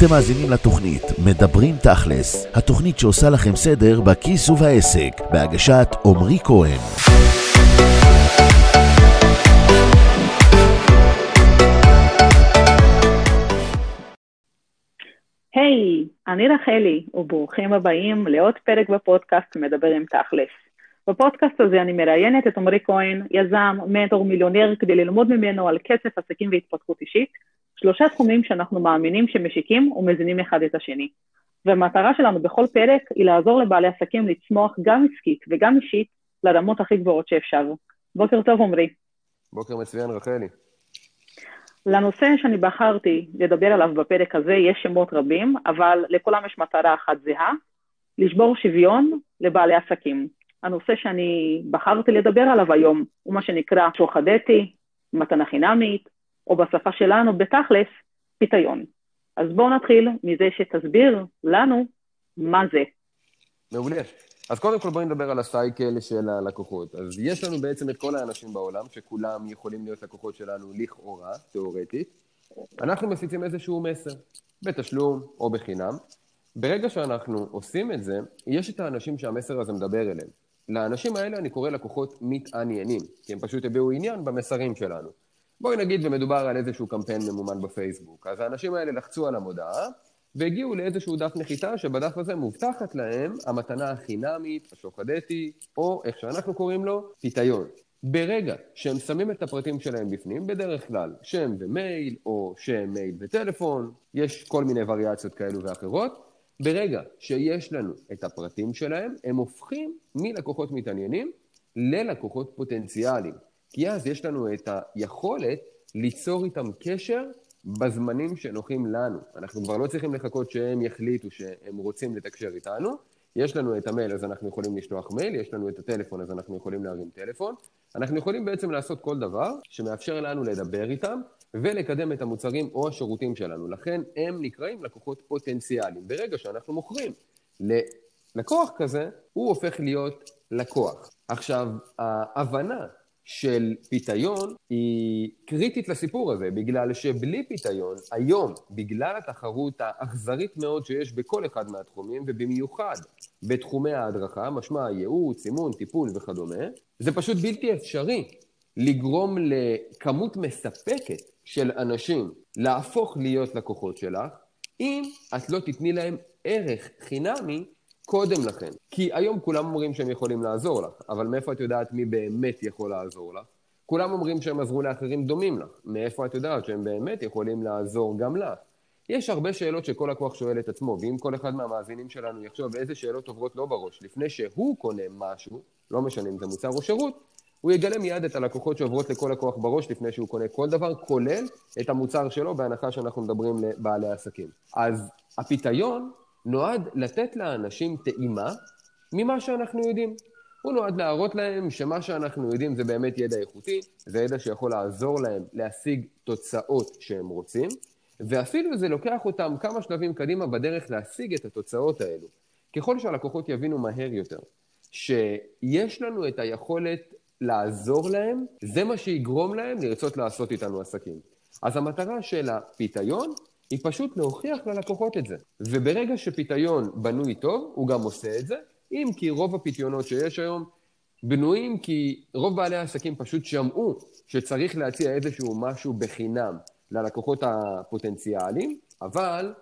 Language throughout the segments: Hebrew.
אתם מאזינים לתוכנית מדברים תכלס, התוכנית שעושה לכם סדר בכיס ובעסק, בהגשת עמרי כהן. היי, hey, אני רחלי, וברוכים הבאים לעוד פרק בפודקאסט מדבר עם תכלס. בפודקאסט הזה אני מראיינת את עמרי כהן, יזם, מנטור, מיליונר, כדי ללמוד ממנו על כסף, עסקים והתפתחות אישית, שלושה תחומים שאנחנו מאמינים שמשיקים ומזינים אחד את השני. והמטרה שלנו בכל פרק היא לעזור לבעלי עסקים לצמוח גם עסקית וגם אישית לרמות הכי גבוהות שאפשר. בוקר טוב, עמרי. בוקר מצוין, רחלי. לנושא שאני בחרתי לדבר עליו בפרק הזה יש שמות רבים, אבל לכולם יש מטרה אחת זהה, לשבור שוויון לבעלי עסקים. הנושא שאני בחרתי לדבר עליו היום הוא מה שנקרא שוחד אתי, מתנה חינמית, או בשפה שלנו, בתכלס, פיתיון. אז בואו נתחיל מזה שתסביר לנו מה זה. מעולה. אז קודם כל בואי נדבר על הסייקל של הלקוחות. אז יש לנו בעצם את כל האנשים בעולם, שכולם יכולים להיות לקוחות שלנו לכאורה, תיאורטית. אנחנו מפיצים איזשהו מסר, בתשלום או בחינם. ברגע שאנחנו עושים את זה, יש את האנשים שהמסר הזה מדבר אליהם. לאנשים האלה אני קורא לקוחות מתעניינים, כי הם פשוט הביעו עניין במסרים שלנו. בואי נגיד ומדובר על איזשהו קמפיין ממומן בפייסבוק. אז האנשים האלה לחצו על המודעה, והגיעו לאיזשהו דף נחיתה שבדף הזה מובטחת להם המתנה החינמית, השוחדתי, או איך שאנחנו קוראים לו, פיתיון. ברגע שהם שמים את הפרטים שלהם בפנים, בדרך כלל שם ומייל, או שם, מייל וטלפון, יש כל מיני וריאציות כאלו ואחרות, ברגע שיש לנו את הפרטים שלהם, הם הופכים מלקוחות מתעניינים ללקוחות פוטנציאליים. כי אז יש לנו את היכולת ליצור איתם קשר בזמנים שנוחים לנו. אנחנו כבר לא צריכים לחכות שהם יחליטו שהם רוצים לתקשר איתנו. יש לנו את המייל, אז אנחנו יכולים לשלוח מייל, יש לנו את הטלפון, אז אנחנו יכולים להרים טלפון. אנחנו יכולים בעצם לעשות כל דבר שמאפשר לנו לדבר איתם ולקדם את המוצרים או השירותים שלנו. לכן הם נקראים לקוחות פוטנציאליים. ברגע שאנחנו מוכרים ללקוח כזה, הוא הופך להיות לקוח. עכשיו, ההבנה של פיתיון היא קריטית לסיפור הזה, בגלל שבלי פיתיון, היום, בגלל התחרות האכזרית מאוד שיש בכל אחד מהתחומים, ובמיוחד בתחומי ההדרכה, משמע ייעוץ, אימון, טיפול וכדומה, זה פשוט בלתי אפשרי לגרום לכמות מספקת של אנשים להפוך להיות לקוחות שלך, אם את לא תתני להם ערך חינמי קודם לכן. כי היום כולם אומרים שהם יכולים לעזור לך, אבל מאיפה את יודעת מי באמת יכול לעזור לך? כולם אומרים שהם עזרו לאחרים דומים לך. מאיפה את יודעת שהם באמת יכולים לעזור גם לך? יש הרבה שאלות שכל לקוח שואל את עצמו, ואם כל אחד מהמאזינים שלנו יחשוב איזה שאלות עוברות לו בראש לפני שהוא קונה משהו, לא משנה אם זה מוצר או שירות, הוא יגלה מיד את הלקוחות שעוברות לכל לקוח בראש לפני שהוא קונה כל דבר, כולל את המוצר שלו, בהנחה שאנחנו מדברים לבעלי עסקים. אז הפיתיון נועד לתת לאנשים טעימה ממה שאנחנו יודעים. הוא נועד להראות להם שמה שאנחנו יודעים זה באמת ידע איכותי, זה ידע שיכול לעזור להם להשיג תוצאות שהם רוצים, ואפילו זה לוקח אותם כמה שלבים קדימה בדרך להשיג את התוצאות האלו. ככל שהלקוחות יבינו מהר יותר שיש לנו את היכולת לעזור להם, זה מה שיגרום להם לרצות לעשות איתנו עסקים. אז המטרה של הפיתיון היא פשוט להוכיח ללקוחות את זה. וברגע שפיתיון בנוי טוב, הוא גם עושה את זה, אם כי רוב הפיתיונות שיש היום בנויים כי רוב בעלי העסקים פשוט שמעו שצריך להציע איזשהו משהו בחינם ללקוחות הפוטנציאליים, אבל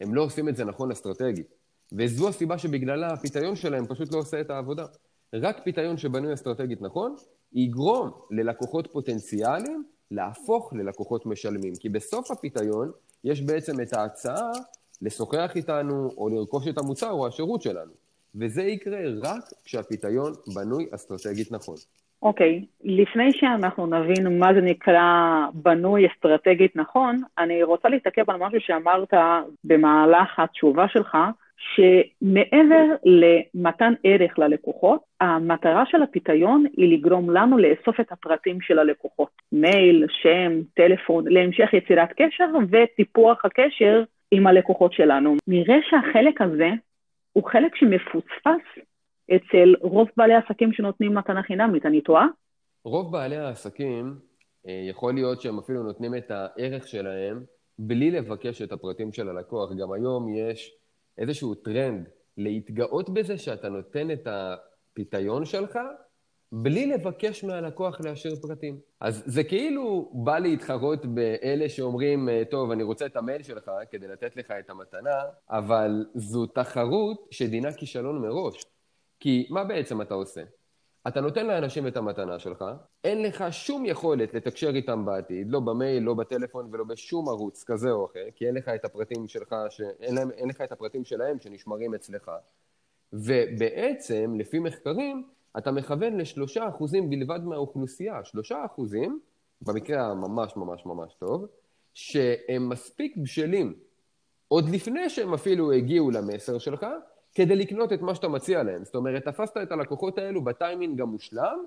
הם לא עושים את זה נכון אסטרטגית. וזו הסיבה שבגללה הפיתיון שלהם פשוט לא עושה את העבודה. רק פיתיון שבנוי אסטרטגית נכון, יגרום ללקוחות פוטנציאליים להפוך ללקוחות משלמים. כי בסוף הפיתיון יש בעצם את ההצעה לשוחח איתנו או לרכוש את המוצר או השירות שלנו. וזה יקרה רק כשהפיתיון בנוי אסטרטגית נכון. אוקיי, okay. לפני שאנחנו נבין מה זה נקרא בנוי אסטרטגית נכון, אני רוצה להתעכב על משהו שאמרת במהלך התשובה שלך, שמעבר למתן ערך ללקוחות, המטרה של הפיתיון היא לגרום לנו לאסוף את הפרטים של הלקוחות. מייל, שם, טלפון, להמשך יצירת קשר וטיפוח הקשר עם הלקוחות שלנו. נראה שהחלק הזה הוא חלק שמפוספס אצל רוב בעלי העסקים שנותנים מתנה חינמית, אני טועה? רוב בעלי העסקים, אה, יכול להיות שהם אפילו נותנים את הערך שלהם בלי לבקש את הפרטים של הלקוח. גם היום יש איזשהו טרנד להתגאות בזה שאתה נותן את הפיתיון שלך בלי לבקש מהלקוח להשאיר פרטים. אז זה כאילו בא להתחרות באלה שאומרים, טוב, אני רוצה את המייל שלך כדי לתת לך את המתנה, אבל זו תחרות שדינה כישלון מראש. כי מה בעצם אתה עושה? אתה נותן לאנשים את המתנה שלך, אין לך שום יכולת לתקשר איתם בעתיד, לא במייל, לא בטלפון ולא בשום ערוץ כזה או אחר, כי אין לך את הפרטים שלך, ש... אין, להם, אין לך את הפרטים שלהם שנשמרים אצלך. ובעצם, לפי מחקרים, אתה מכוון לשלושה אחוזים בלבד מהאוכלוסייה, שלושה אחוזים, במקרה הממש ממש ממש טוב, שהם מספיק בשלים, עוד לפני שהם אפילו הגיעו למסר שלך, כדי לקנות את מה שאתה מציע להם. זאת אומרת, תפסת את הלקוחות האלו בטיימינג המושלם,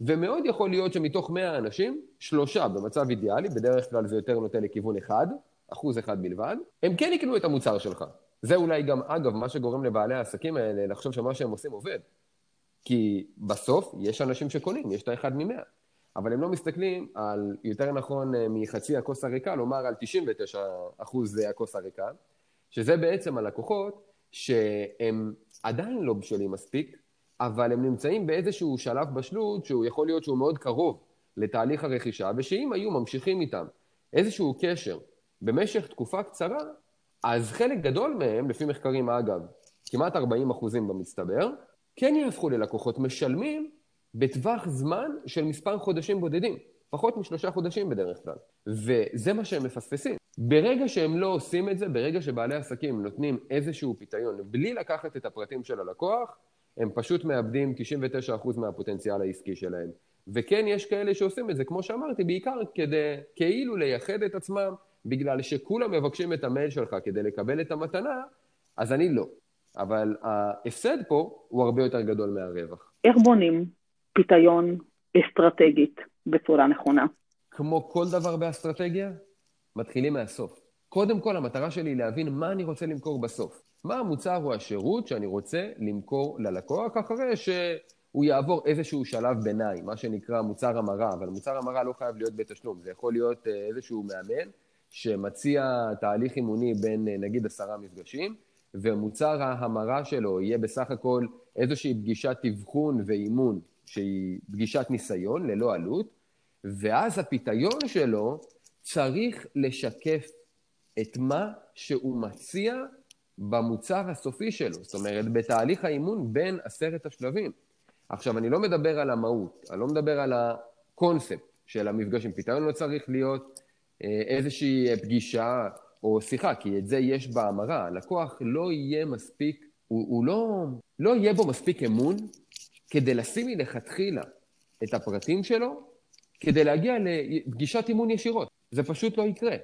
ומאוד יכול להיות שמתוך 100 אנשים, שלושה במצב אידיאלי, בדרך כלל זה יותר נוטה לכיוון אחד, אחוז אחד בלבד, הם כן יקנו את המוצר שלך. זה אולי גם, אגב, מה שגורם לבעלי העסקים האלה לחשוב שמה שהם עושים עובד. כי בסוף יש אנשים שקונים, יש את האחד ממאה. אבל הם לא מסתכלים על, יותר נכון, אה, מחצי הכוס הריקה, לומר על 99 אחוז הכוס הריקה, שזה בעצם הלקוחות שהם עדיין לא בשלים מספיק, אבל הם נמצאים באיזשהו שלב בשלות שהוא יכול להיות שהוא מאוד קרוב לתהליך הרכישה, ושאם היו ממשיכים איתם איזשהו קשר במשך תקופה קצרה, אז חלק גדול מהם, לפי מחקרים אגב, כמעט 40 אחוזים במצטבר, כן יהפכו ללקוחות משלמים בטווח זמן של מספר חודשים בודדים, פחות משלושה חודשים בדרך כלל. וזה מה שהם מפספסים. ברגע שהם לא עושים את זה, ברגע שבעלי עסקים נותנים איזשהו פיתיון בלי לקחת את הפרטים של הלקוח, הם פשוט מאבדים 99% מהפוטנציאל העסקי שלהם. וכן, יש כאלה שעושים את זה, כמו שאמרתי, בעיקר כדי כאילו לייחד את עצמם, בגלל שכולם מבקשים את המייל שלך כדי לקבל את המתנה, אז אני לא. אבל ההפסד פה הוא הרבה יותר גדול מהרווח. איך בונים פיתיון אסטרטגית בצורה נכונה? כמו כל דבר באסטרטגיה, מתחילים מהסוף. קודם כל, המטרה שלי היא להבין מה אני רוצה למכור בסוף. מה המוצר או השירות שאני רוצה למכור ללקוח אחרי שהוא יעבור איזשהו שלב ביניים, מה שנקרא מוצר המרה, אבל מוצר המרה לא חייב להיות בתשלום, זה יכול להיות אה, איזשהו מאמן שמציע תהליך אימוני בין אה, נגיד עשרה מפגשים, ומוצר ההמרה שלו יהיה בסך הכל איזושהי פגישת אבחון ואימון, שהיא פגישת ניסיון ללא עלות, ואז הפיתיון שלו צריך לשקף את מה שהוא מציע במוצר הסופי שלו, זאת אומרת, בתהליך האימון בין עשרת השלבים. עכשיו, אני לא מדבר על המהות, אני לא מדבר על הקונספט של המפגשים. פתרון לא צריך להיות אה, איזושהי פגישה או שיחה, כי את זה יש בהמרה. הלקוח לא יהיה מספיק, הוא, הוא לא, לא יהיה בו מספיק אמון כדי לשים מלכתחילה את הפרטים שלו, כדי להגיע לפגישת אימון ישירות. זה פשוט לא יקרה.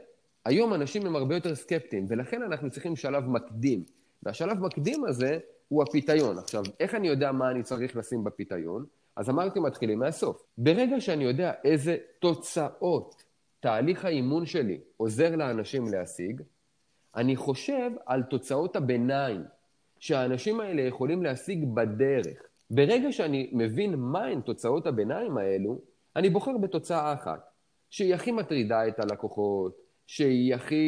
היום אנשים הם הרבה יותר סקפטיים, ולכן אנחנו צריכים שלב מקדים. והשלב מקדים הזה הוא הפיתיון. עכשיו, איך אני יודע מה אני צריך לשים בפיתיון? אז אמרתי, מתחילים מהסוף. ברגע שאני יודע איזה תוצאות תהליך האימון שלי עוזר לאנשים להשיג, אני חושב על תוצאות הביניים שהאנשים האלה יכולים להשיג בדרך. ברגע שאני מבין מהן תוצאות הביניים האלו, אני בוחר בתוצאה אחת, שהיא הכי מטרידה את הלקוחות, שהיא הכי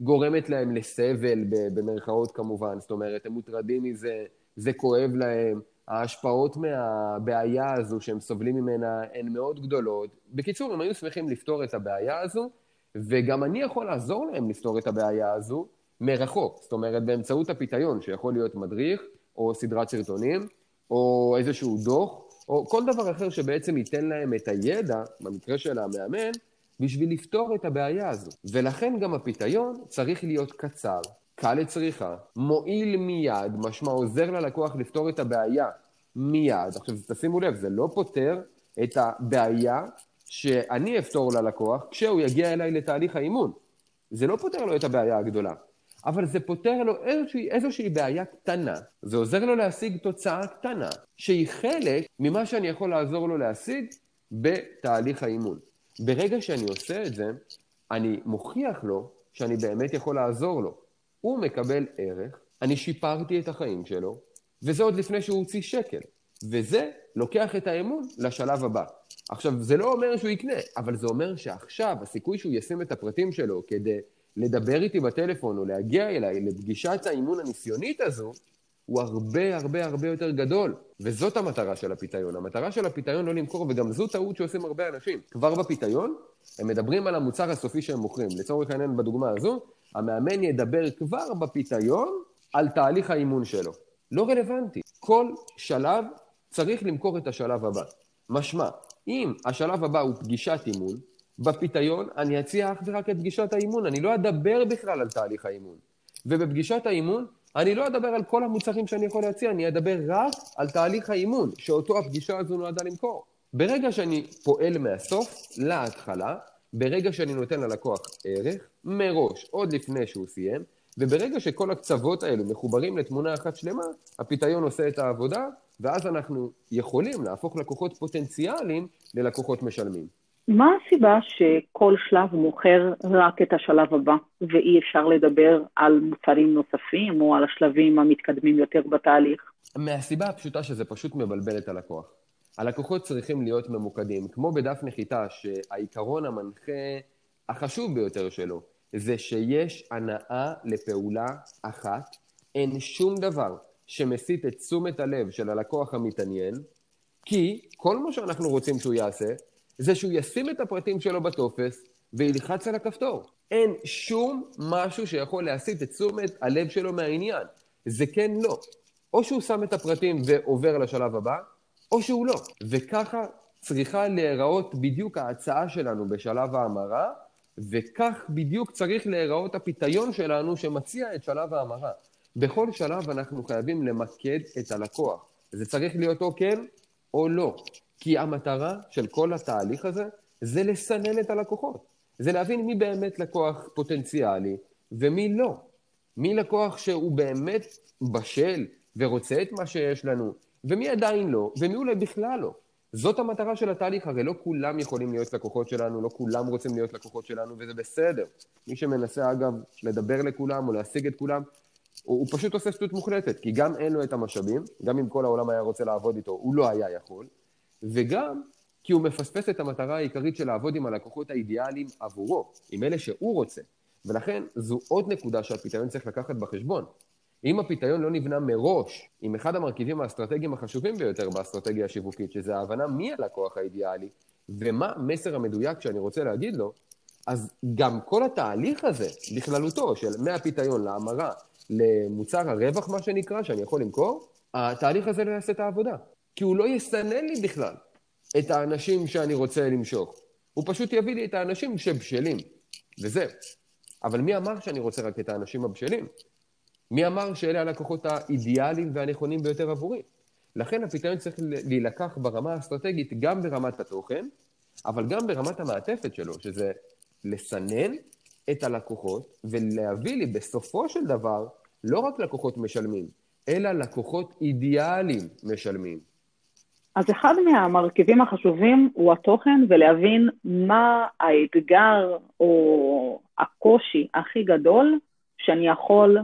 גורמת להם לסבל, במרכאות כמובן, זאת אומרת, הם מוטרדים מזה, זה כואב להם, ההשפעות מהבעיה הזו שהם סובלים ממנה הן מאוד גדולות. בקיצור, הם היו שמחים לפתור את הבעיה הזו, וגם אני יכול לעזור להם לפתור את הבעיה הזו מרחוק. זאת אומרת, באמצעות הפיתיון, שיכול להיות מדריך, או סדרת סרטונים, או איזשהו דוח, או כל דבר אחר שבעצם ייתן להם את הידע, במקרה של המאמן, בשביל לפתור את הבעיה הזו. ולכן גם הפיתיון צריך להיות קצר, קל לצריכה, מועיל מיד, משמע עוזר ללקוח לפתור את הבעיה מיד. עכשיו, תשימו לב, זה לא פותר את הבעיה שאני אפתור ללקוח כשהוא יגיע אליי לתהליך האימון. זה לא פותר לו את הבעיה הגדולה, אבל זה פותר לו איזושהי, איזושהי בעיה קטנה. זה עוזר לו להשיג תוצאה קטנה, שהיא חלק ממה שאני יכול לעזור לו להשיג בתהליך האימון. ברגע שאני עושה את זה, אני מוכיח לו שאני באמת יכול לעזור לו. הוא מקבל ערך, אני שיפרתי את החיים שלו, וזה עוד לפני שהוא הוציא שקל. וזה לוקח את האמון לשלב הבא. עכשיו, זה לא אומר שהוא יקנה, אבל זה אומר שעכשיו הסיכוי שהוא ישים את הפרטים שלו כדי לדבר איתי בטלפון או להגיע אליי לפגישת האימון הניסיונית הזו, הוא הרבה הרבה הרבה יותר גדול. וזאת המטרה של הפיתיון. המטרה של הפיתיון לא למכור, וגם זו טעות שעושים הרבה אנשים. כבר בפיתיון, הם מדברים על המוצר הסופי שהם מוכרים. לצורך העניין, בדוגמה הזו, המאמן ידבר כבר בפיתיון על תהליך האימון שלו. לא רלוונטי. כל שלב צריך למכור את השלב הבא. משמע, אם השלב הבא הוא פגישת אימון, בפיתיון אני אציע אך ורק את פגישת האימון, אני לא אדבר בכלל על תהליך האימון. ובפגישת האימון, אני לא אדבר על כל המוצרים שאני יכול להציע, אני אדבר רק על תהליך האימון, שאותו הפגישה הזו נועדה למכור. ברגע שאני פועל מהסוף להתחלה, ברגע שאני נותן ללקוח ערך, מראש, עוד לפני שהוא סיים, וברגע שכל הקצוות האלו מחוברים לתמונה אחת שלמה, הפיתיון עושה את העבודה, ואז אנחנו יכולים להפוך לקוחות פוטנציאליים ללקוחות משלמים. מה הסיבה שכל שלב מוכר רק את השלב הבא, ואי אפשר לדבר על מוצרים נוספים או על השלבים המתקדמים יותר בתהליך? מהסיבה הפשוטה שזה פשוט מבלבל את הלקוח. הלקוחות צריכים להיות ממוקדים, כמו בדף נחיתה, שהעיקרון המנחה החשוב ביותר שלו זה שיש הנאה לפעולה אחת, אין שום דבר שמסיט את תשומת הלב של הלקוח המתעניין, כי כל מה שאנחנו רוצים שהוא יעשה, זה שהוא ישים את הפרטים שלו בטופס וילחץ על הכפתור. אין שום משהו שיכול להסיט את תשומת הלב שלו מהעניין. זה כן לא. או שהוא שם את הפרטים ועובר לשלב הבא, או שהוא לא. וככה צריכה להיראות בדיוק ההצעה שלנו בשלב ההמרה, וכך בדיוק צריך להיראות הפיתיון שלנו שמציע את שלב ההמרה. בכל שלב אנחנו חייבים למקד את הלקוח. זה צריך להיות או כן או לא. כי המטרה של כל התהליך הזה זה לסנן את הלקוחות. זה להבין מי באמת לקוח פוטנציאלי ומי לא. מי לקוח שהוא באמת בשל ורוצה את מה שיש לנו, ומי עדיין לא, ומי אולי בכלל לא. זאת המטרה של התהליך, הרי לא כולם יכולים להיות לקוחות שלנו, לא כולם רוצים להיות לקוחות שלנו, וזה בסדר. מי שמנסה, אגב, לדבר לכולם או להשיג את כולם, הוא, הוא פשוט עושה שטות מוחלטת, כי גם אין לו את המשאבים, גם אם כל העולם היה רוצה לעבוד איתו, הוא לא היה יכול, וגם כי הוא מפספס את המטרה העיקרית של לעבוד עם הלקוחות האידיאליים עבורו, עם אלה שהוא רוצה. ולכן זו עוד נקודה שהפיתיון צריך לקחת בחשבון. אם הפיתיון לא נבנה מראש עם אחד המרכיבים האסטרטגיים החשובים ביותר באסטרטגיה השיווקית, שזה ההבנה מי הלקוח האידיאלי ומה המסר המדויק שאני רוצה להגיד לו, אז גם כל התהליך הזה, בכללותו, של מהפיתיון להמרה למוצר הרווח, מה שנקרא, שאני יכול למכור, התהליך הזה לא יעשה את העבודה. כי הוא לא יסנן לי בכלל את האנשים שאני רוצה למשוך. הוא פשוט יביא לי את האנשים שבשלים, וזהו. אבל מי אמר שאני רוצה רק את האנשים הבשלים? מי אמר שאלה הלקוחות האידיאליים והנכונים ביותר עבורי? לכן הפתרון צריך להילקח ברמה האסטרטגית גם ברמת התוכן, אבל גם ברמת המעטפת שלו, שזה לסנן את הלקוחות ולהביא לי בסופו של דבר לא רק לקוחות משלמים, אלא לקוחות אידיאליים משלמים. אז אחד מהמרכיבים החשובים הוא התוכן ולהבין מה האתגר או הקושי הכי גדול שאני יכול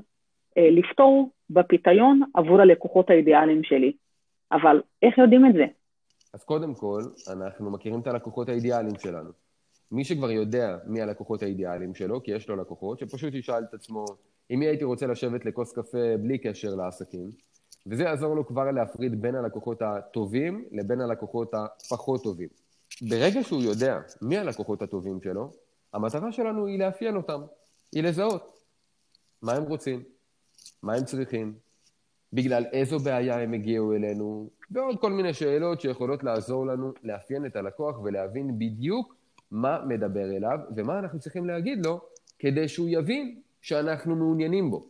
אה, לפתור בפיתיון עבור הלקוחות האידיאליים שלי. אבל איך יודעים את זה? אז קודם כל, אנחנו מכירים את הלקוחות האידיאליים שלנו. מי שכבר יודע מי הלקוחות האידיאליים שלו, כי יש לו לקוחות, שפשוט ישאל את עצמו, עם מי הייתי רוצה לשבת לכוס קפה בלי קשר לעסקים, וזה יעזור לו כבר להפריד בין הלקוחות הטובים לבין הלקוחות הפחות טובים. ברגע שהוא יודע מי הלקוחות הטובים שלו, המטרה שלנו היא לאפיין אותם, היא לזהות מה הם רוצים, מה הם צריכים, בגלל איזו בעיה הם הגיעו אלינו, ועוד כל מיני שאלות שיכולות לעזור לנו לאפיין את הלקוח ולהבין בדיוק מה מדבר אליו ומה אנחנו צריכים להגיד לו כדי שהוא יבין שאנחנו מעוניינים בו.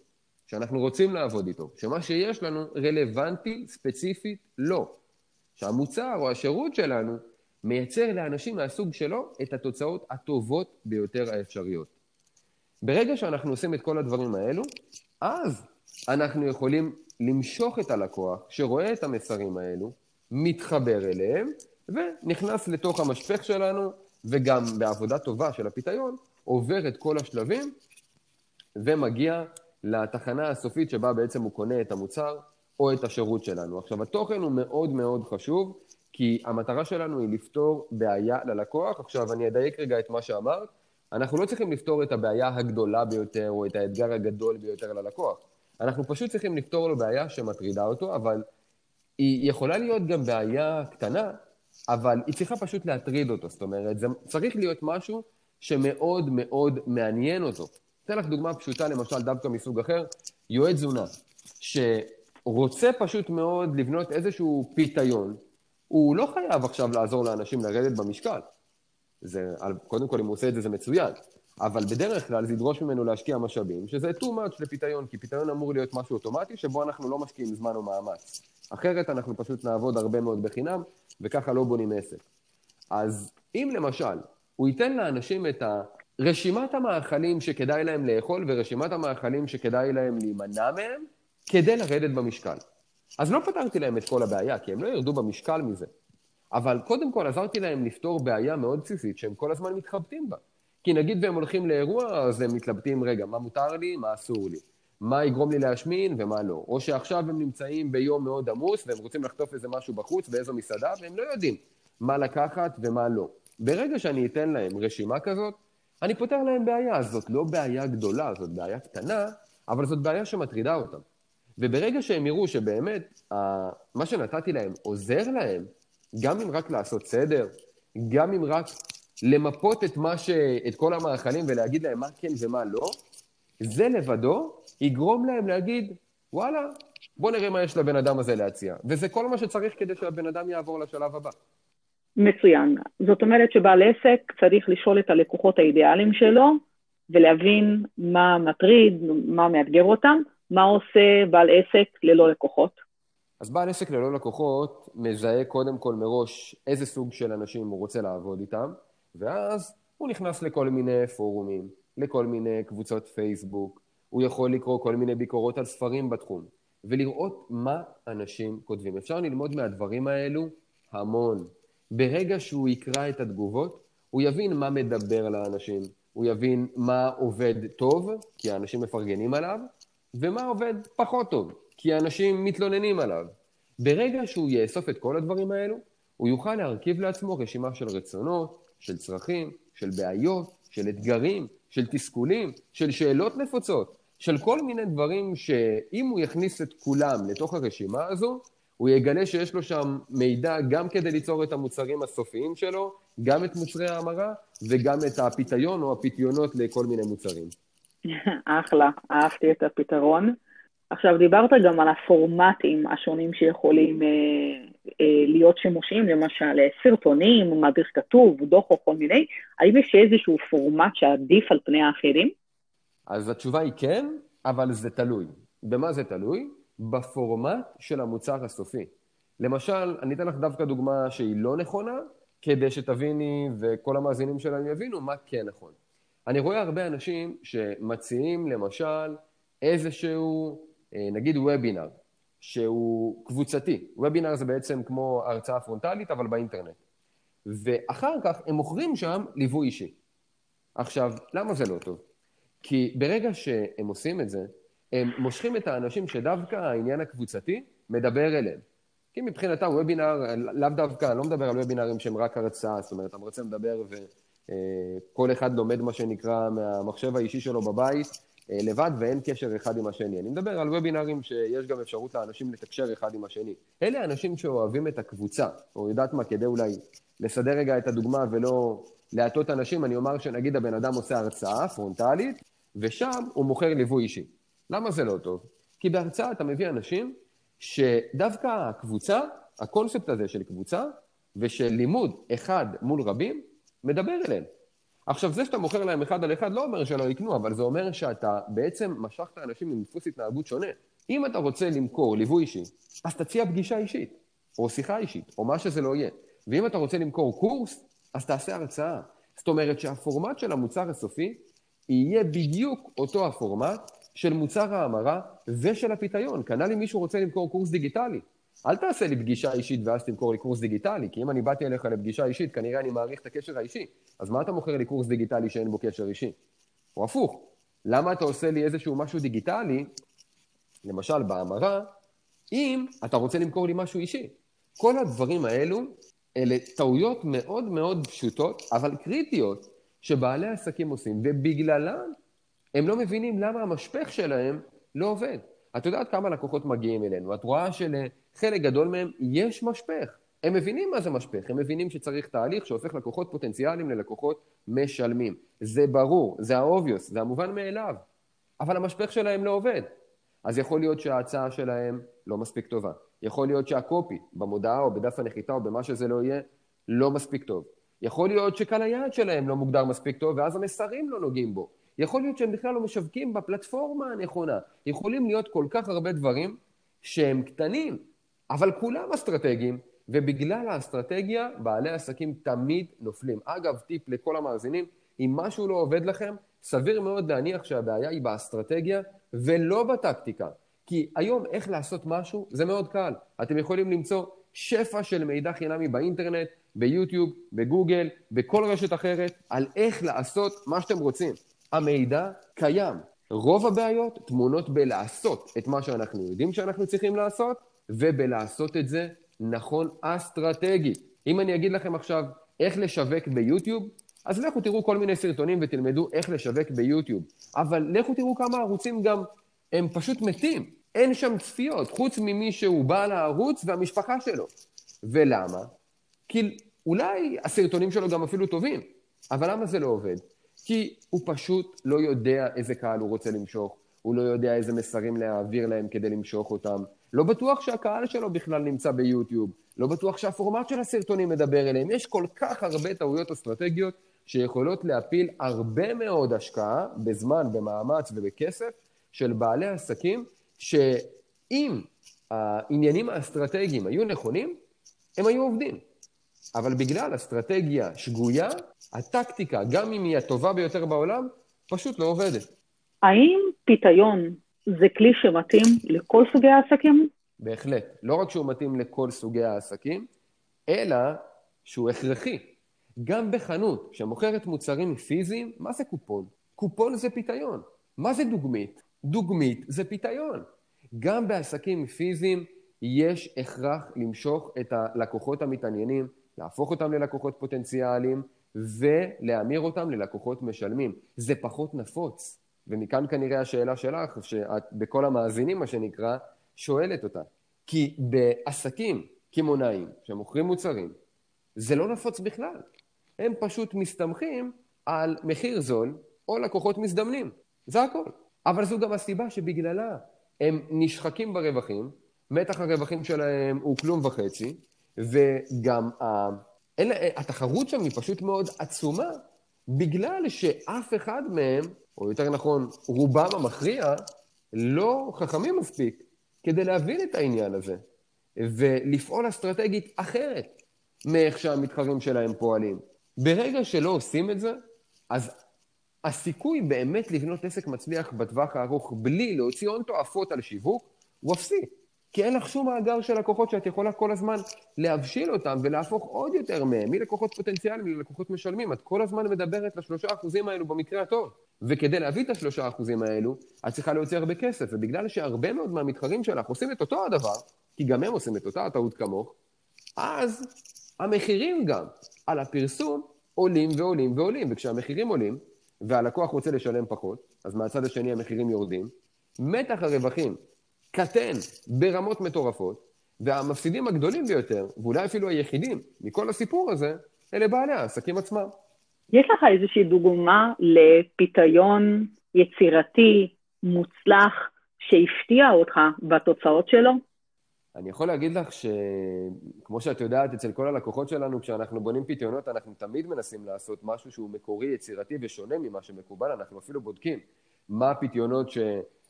שאנחנו רוצים לעבוד איתו, שמה שיש לנו רלוונטי ספציפית לא. שהמוצר או השירות שלנו מייצר לאנשים מהסוג שלו את התוצאות הטובות ביותר האפשריות. ברגע שאנחנו עושים את כל הדברים האלו, אז אנחנו יכולים למשוך את הלקוח שרואה את המסרים האלו, מתחבר אליהם, ונכנס לתוך המשפך שלנו, וגם בעבודה טובה של הפיתיון, עובר את כל השלבים, ומגיע לתחנה הסופית שבה בעצם הוא קונה את המוצר או את השירות שלנו. עכשיו, התוכן הוא מאוד מאוד חשוב, כי המטרה שלנו היא לפתור בעיה ללקוח. עכשיו, אני אדייק רגע את מה שאמרת. אנחנו לא צריכים לפתור את הבעיה הגדולה ביותר או את האתגר הגדול ביותר ללקוח. אנחנו פשוט צריכים לפתור לו בעיה שמטרידה אותו, אבל היא יכולה להיות גם בעיה קטנה, אבל היא צריכה פשוט להטריד אותו. זאת אומרת, זה צריך להיות משהו שמאוד מאוד מעניין אותו. אתן לך דוגמה פשוטה, למשל, דווקא מסוג אחר, יועד תזונה, שרוצה פשוט מאוד לבנות איזשהו פיתיון, הוא לא חייב עכשיו לעזור לאנשים לרדת במשקל. זה, קודם כל, אם הוא עושה את זה, זה מצוין. אבל בדרך כלל זה ידרוש ממנו להשקיע משאבים, שזה too much לפיתיון, כי פיתיון אמור להיות משהו אוטומטי, שבו אנחנו לא משקיעים זמן או מאמץ. אחרת אנחנו פשוט נעבוד הרבה מאוד בחינם, וככה לא בונים עסק. אז אם למשל, הוא ייתן לאנשים את רשימת המאכלים שכדאי להם לאכול ורשימת המאכלים שכדאי להם להימנע מהם, כדי לרדת במשקל. אז לא פתרתי להם את כל הבעיה, כי הם לא ירדו במשקל מזה. אבל קודם כל עזרתי להם לפתור בעיה מאוד בסיסית שהם כל הזמן מתחבטים בה. כי נגיד והם הולכים לאירוע, אז הם מתלבטים, רגע, מה מותר לי, מה אסור לי? מה יגרום לי להשמין ומה לא. או שעכשיו הם נמצאים ביום מאוד עמוס והם רוצים לחטוף איזה משהו בחוץ באיזו מסעדה, והם לא יודעים מה לקחת ומה לא. ברגע שאני אתן להם רשימה כזאת, אני פותר להם בעיה. זאת לא בעיה גדולה, זאת בעיה קטנה, אבל זאת בעיה שמטרידה אותם. וברגע שהם יראו שבאמת מה שנתתי להם עוזר להם, גם אם רק לעשות סדר, גם אם רק למפות את, ש... את כל המאכלים ולהגיד להם מה כן ומה לא, זה לבדו יגרום להם להגיד, וואלה, בוא נראה מה יש לבן אדם הזה להציע. וזה כל מה שצריך כדי שהבן אדם יעבור לשלב הבא. מצוין. זאת אומרת שבעל עסק צריך לשאול את הלקוחות האידיאליים שלו ולהבין מה מטריד, מה מאתגר אותם, מה עושה בעל עסק ללא לקוחות. אז בעל עסק ללא לקוחות מזהה קודם כל מראש איזה סוג של אנשים הוא רוצה לעבוד איתם, ואז הוא נכנס לכל מיני פורומים, לכל מיני קבוצות פייסבוק, הוא יכול לקרוא כל מיני ביקורות על ספרים בתחום, ולראות מה אנשים כותבים. אפשר ללמוד מהדברים האלו המון. ברגע שהוא יקרא את התגובות, הוא יבין מה מדבר לאנשים, הוא יבין מה עובד טוב, כי האנשים מפרגנים עליו, ומה עובד פחות טוב, כי האנשים מתלוננים עליו. ברגע שהוא יאסוף את כל הדברים האלו, הוא יוכל להרכיב לעצמו רשימה של רצונות, של צרכים, של בעיות, של אתגרים, של תסכולים, של שאלות נפוצות, של כל מיני דברים שאם הוא יכניס את כולם לתוך הרשימה הזו, הוא יגלה שיש לו שם מידע גם כדי ליצור את המוצרים הסופיים שלו, גם את מוצרי ההמרה וגם את הפיתיון או הפיתיונות לכל מיני מוצרים. אחלה, אהבתי את הפתרון. עכשיו, דיברת גם על הפורמטים השונים שיכולים אה, אה, להיות שימושיים, למשל סרטונים, מדריך כתוב, דוח או כל מיני. האם יש איזשהו פורמט שעדיף על פני האחרים? אז התשובה היא כן, אבל זה תלוי. במה זה תלוי? בפורמט של המוצר הסופי. למשל, אני אתן לך דווקא דוגמה שהיא לא נכונה, כדי שתביני וכל המאזינים שלנו יבינו מה כן נכון. אני רואה הרבה אנשים שמציעים למשל איזשהו, אה, נגיד וובינר, שהוא קבוצתי. וובינר זה בעצם כמו הרצאה פרונטלית, אבל באינטרנט. ואחר כך הם מוכרים שם ליווי אישי. עכשיו, למה זה לא טוב? כי ברגע שהם עושים את זה, הם מושכים את האנשים שדווקא העניין הקבוצתי מדבר אליהם. כי מבחינתם וובינר, לאו דווקא, אני לא מדבר על וובינרים שהם רק הרצאה, זאת אומרת, המרצה מדבר וכל אחד לומד מה שנקרא מהמחשב האישי שלו בבית, אה, לבד ואין קשר אחד עם השני. אני מדבר על וובינרים שיש גם אפשרות לאנשים לתקשר אחד עם השני. אלה האנשים שאוהבים את הקבוצה, או יודעת מה, כדי אולי לסדר רגע את הדוגמה ולא להטות אנשים, אני אומר שנגיד הבן אדם עושה הרצאה פרונטלית, ושם הוא מוכר ליווי אישי. למה זה לא טוב? כי בהרצאה אתה מביא אנשים שדווקא הקבוצה, הקונספט הזה של קבוצה ושל לימוד אחד מול רבים, מדבר אליהם. עכשיו, זה שאתה מוכר להם אחד על אחד לא אומר שלא יקנו, אבל זה אומר שאתה בעצם משכת אנשים עם דפוס התנהגות שונה. אם אתה רוצה למכור ליווי אישי, אז תציע פגישה אישית, או שיחה אישית, או מה שזה לא יהיה. ואם אתה רוצה למכור קורס, אז תעשה הרצאה. זאת אומרת שהפורמט של המוצר הסופי יהיה בדיוק אותו הפורמט של מוצר ההמרה ושל הפיתיון. כנ"ל אם מישהו רוצה למכור קורס דיגיטלי. אל תעשה לי פגישה אישית ואז תמכור לי קורס דיגיטלי, כי אם אני באתי אליך לפגישה אישית, כנראה אני מעריך את הקשר האישי. אז מה אתה מוכר לי קורס דיגיטלי שאין בו קשר אישי? או הפוך, למה אתה עושה לי איזשהו משהו דיגיטלי, למשל בהמרה, אם אתה רוצה למכור לי משהו אישי? כל הדברים האלו, אלה טעויות מאוד מאוד פשוטות, אבל קריטיות, שבעלי עסקים עושים, ובגללם הם לא מבינים למה המשפך שלהם לא עובד. את יודעת כמה לקוחות מגיעים אלינו, את רואה שלחלק גדול מהם יש משפך. הם מבינים מה זה משפך, הם מבינים שצריך תהליך שהופך לקוחות פוטנציאליים ללקוחות משלמים. זה ברור, זה ה-obvious, זה המובן מאליו. אבל המשפך שלהם לא עובד. אז יכול להיות שההצעה שלהם לא מספיק טובה. יכול להיות שהקופי במודעה או בדף הנחיתה או במה שזה לא יהיה, לא מספיק טוב. יכול להיות שקהל היעד שלהם לא מוגדר מספיק טוב, ואז המסרים לא נוגעים בו. יכול להיות שהם בכלל לא משווקים בפלטפורמה הנכונה. יכולים להיות כל כך הרבה דברים שהם קטנים, אבל כולם אסטרטגיים, ובגלל האסטרטגיה, בעלי עסקים תמיד נופלים. אגב, טיפ לכל המאזינים, אם משהו לא עובד לכם, סביר מאוד להניח שהבעיה היא באסטרטגיה ולא בטקטיקה. כי היום איך לעשות משהו זה מאוד קל. אתם יכולים למצוא שפע של מידע חינמי באינטרנט, ביוטיוב, בגוגל, בכל רשת אחרת, על איך לעשות מה שאתם רוצים. המידע קיים. רוב הבעיות טמונות בלעשות את מה שאנחנו יודעים שאנחנו צריכים לעשות, ובלעשות את זה נכון אסטרטגית. אם אני אגיד לכם עכשיו איך לשווק ביוטיוב, אז לכו תראו כל מיני סרטונים ותלמדו איך לשווק ביוטיוב. אבל לכו תראו כמה ערוצים גם, הם פשוט מתים. אין שם צפיות, חוץ ממי שהוא בעל הערוץ והמשפחה שלו. ולמה? כי אולי הסרטונים שלו גם אפילו טובים, אבל למה זה לא עובד? כי הוא פשוט לא יודע איזה קהל הוא רוצה למשוך, הוא לא יודע איזה מסרים להעביר להם כדי למשוך אותם. לא בטוח שהקהל שלו בכלל נמצא ביוטיוב, לא בטוח שהפורמט של הסרטונים מדבר אליהם. יש כל כך הרבה טעויות אסטרטגיות שיכולות להפיל הרבה מאוד השקעה בזמן, במאמץ ובכסף של בעלי עסקים, שאם העניינים האסטרטגיים היו נכונים, הם היו עובדים. אבל בגלל אסטרטגיה שגויה, הטקטיקה, גם אם היא הטובה ביותר בעולם, פשוט לא עובדת. האם פיתיון זה כלי שמתאים לכל סוגי העסקים? בהחלט. לא רק שהוא מתאים לכל סוגי העסקים, אלא שהוא הכרחי. גם בחנות שמוכרת מוצרים פיזיים, מה זה קופון? קופון זה פיתיון. מה זה דוגמית? דוגמית זה פיתיון. גם בעסקים פיזיים יש הכרח למשוך את הלקוחות המתעניינים, להפוך אותם ללקוחות פוטנציאליים ולהמיר אותם ללקוחות משלמים. זה פחות נפוץ. ומכאן כנראה השאלה שלך, שאת בכל המאזינים, מה שנקרא, שואלת אותה. כי בעסקים קמעונאיים שמוכרים מוצרים, זה לא נפוץ בכלל. הם פשוט מסתמכים על מחיר זול או לקוחות מזדמנים. זה הכל. אבל זו גם הסיבה שבגללה הם נשחקים ברווחים, מתח הרווחים שלהם הוא כלום וחצי, וגם ה... אין, התחרות שם היא פשוט מאוד עצומה, בגלל שאף אחד מהם, או יותר נכון, רובם המכריע, לא חכמים מספיק כדי להבין את העניין הזה, ולפעול אסטרטגית אחרת מאיך שהמתחרים שלהם פועלים. ברגע שלא עושים את זה, אז הסיכוי באמת לבנות עסק מצליח בטווח הארוך בלי להוציא הון תועפות על שיווק, הוא אפסי. כי אין לך שום מאגר של לקוחות שאת יכולה כל הזמן להבשיל אותם ולהפוך עוד יותר מהם, מלקוחות פוטנציאליים ללקוחות משלמים. את כל הזמן מדברת לשלושה אחוזים האלו במקרה הטוב. וכדי להביא את השלושה אחוזים האלו, את צריכה להוציא הרבה כסף. ובגלל שהרבה מאוד מהמתחרים שלך עושים את אותו הדבר, כי גם הם עושים את אותה הטעות כמוך, אז המחירים גם על הפרסום עולים ועולים ועולים. וכשהמחירים עולים, והלקוח רוצה לשלם פחות, אז מהצד השני המחירים יורדים, מתח הרווחים קטן ברמות מטורפות, והמפסידים הגדולים ביותר, ואולי אפילו היחידים מכל הסיפור הזה, אלה בעלי העסקים עצמם. יש לך איזושהי דוגמה לפיתיון יצירתי, מוצלח, שהפתיע אותך בתוצאות שלו? אני יכול להגיד לך שכמו שאת יודעת, אצל כל הלקוחות שלנו, כשאנחנו בונים פיתיונות, אנחנו תמיד מנסים לעשות משהו שהוא מקורי, יצירתי ושונה ממה שמקובל, אנחנו אפילו בודקים מה הפיתיונות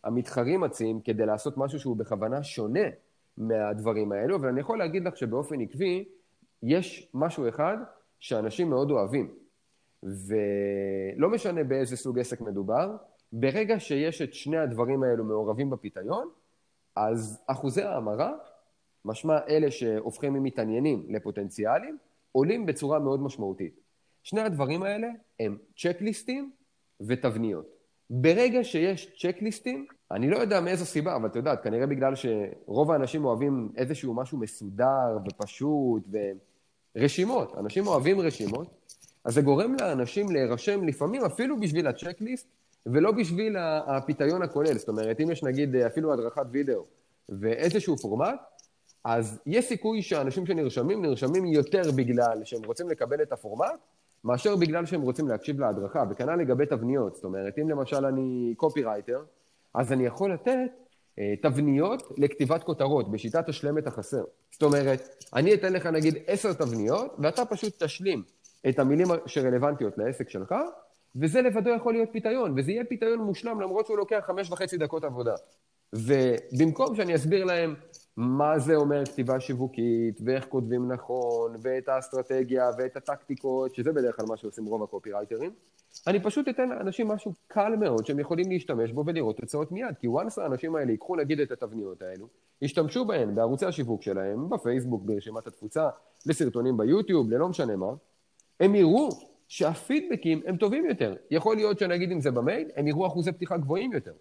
שהמתחרים מציעים כדי לעשות משהו שהוא בכוונה שונה מהדברים האלו, אבל אני יכול להגיד לך שבאופן עקבי, יש משהו אחד שאנשים מאוד אוהבים, ולא משנה באיזה סוג עסק מדובר, ברגע שיש את שני הדברים האלו מעורבים בפיתיון, אז אחוזי ההמרה, משמע אלה שהופכים ממתעניינים לפוטנציאלים, עולים בצורה מאוד משמעותית. שני הדברים האלה הם צ'קליסטים ותבניות. ברגע שיש צ'קליסטים, אני לא יודע מאיזו סיבה, אבל את יודעת, כנראה בגלל שרוב האנשים אוהבים איזשהו משהו מסודר ופשוט ורשימות. אנשים אוהבים רשימות. אז זה גורם לאנשים להירשם לפעמים אפילו בשביל הצ'קליסט, ולא בשביל הפיתיון הכולל. זאת אומרת, אם יש נגיד אפילו הדרכת וידאו ואיזשהו פורמט, אז יש סיכוי שאנשים שנרשמים, נרשמים יותר בגלל שהם רוצים לקבל את הפורמט, מאשר בגלל שהם רוצים להקשיב להדרכה, וכנ"ל לגבי תבניות. זאת אומרת, אם למשל אני קופירייטר, אז אני יכול לתת אה, תבניות לכתיבת כותרות, בשיטת השלם את החסר. זאת אומרת, אני אתן לך נגיד עשר תבניות, ואתה פשוט תשלים את המילים שרלוונטיות לעסק שלך, וזה לבדו יכול להיות פיתיון, וזה יהיה פיתיון מושלם למרות שהוא לוקח חמש וחצי דקות עבודה. ובמקום שאני אסביר להם מה זה אומר כתיבה שיווקית, ואיך כותבים נכון, ואת האסטרטגיה, ואת הטקטיקות, שזה בדרך כלל מה שעושים רוב הקופירייטרים, אני פשוט אתן לאנשים משהו קל מאוד שהם יכולים להשתמש בו ולראות תוצאות מיד. כי once האנשים האלה ייקחו נגיד את התבניות האלו, ישתמשו בהן בערוצי השיווק שלהם, בפייסבוק, ברשימת התפוצה, לסרטונים ביוטיוב, ללא משנה מה, הם יראו שהפידבקים הם טובים יותר. יכול להיות שנגיד אם זה במייל, הם יראו אחוזי פתיחה גבוהים יותר.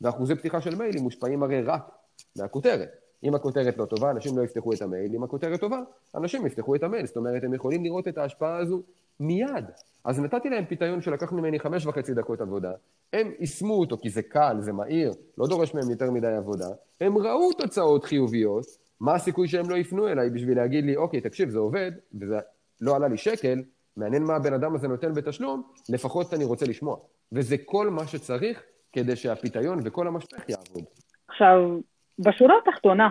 ואחוזי פתיחה של מיילים מושפעים הרי רק מהכותרת. אם הכותרת לא טובה, אנשים לא יפתחו את המייל, אם הכותרת טובה, אנשים יפתחו את המייל. זאת אומרת, הם יכולים לראות את ההשפעה הזו מיד. אז נתתי להם פיתיון שלקח ממני חמש וחצי דקות עבודה, הם יישמו אותו כי זה קל, זה מהיר, לא דורש מהם יותר מדי עבודה, הם ראו תוצאות חיוביות, מה הסיכוי שהם לא יפנו אליי בשביל להגיד לי, אוקיי, תקשיב, זה עובד, וזה לא עלה לי שקל, מעניין מה הבן אדם הזה נותן בתשלום, לפחות אני רוצה לשמוע. וזה כל מה שצריך כדי שהפיתיון וכל המשפך יעבוד. עכשיו, בשורה התחתונה,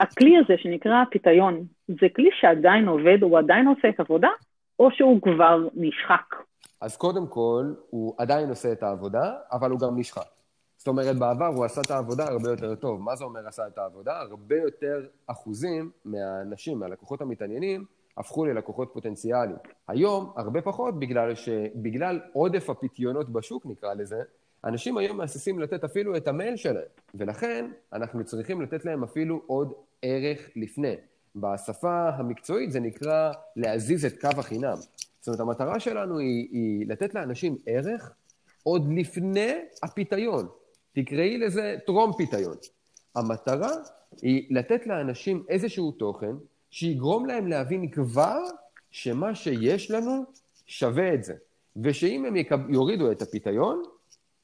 הכלי הזה שנקרא פיתיון, זה כלי שעדיין עובד, הוא עדיין עושה את העבודה, או שהוא כבר נשחק? אז קודם כל, הוא עדיין עושה את העבודה, אבל הוא גם נשחק. זאת אומרת, בעבר הוא עשה את העבודה הרבה יותר טוב. מה זה אומר עשה את העבודה? הרבה יותר אחוזים מהאנשים, מהלקוחות המתעניינים, הפכו ללקוחות פוטנציאליים. היום, הרבה פחות, בגלל שבגלל עודף הפיתיונות בשוק, נקרא לזה, אנשים היום מהססים לתת אפילו את המייל שלהם, ולכן אנחנו צריכים לתת להם אפילו עוד ערך לפני. בשפה המקצועית זה נקרא להזיז את קו החינם. זאת אומרת, המטרה שלנו היא, היא לתת לאנשים ערך עוד לפני הפיתיון. תקראי לזה טרום פיתיון. המטרה היא לתת לאנשים איזשהו תוכן שיגרום להם להבין כבר שמה שיש לנו שווה את זה. ושאם הם. יורידו את הפיתיון,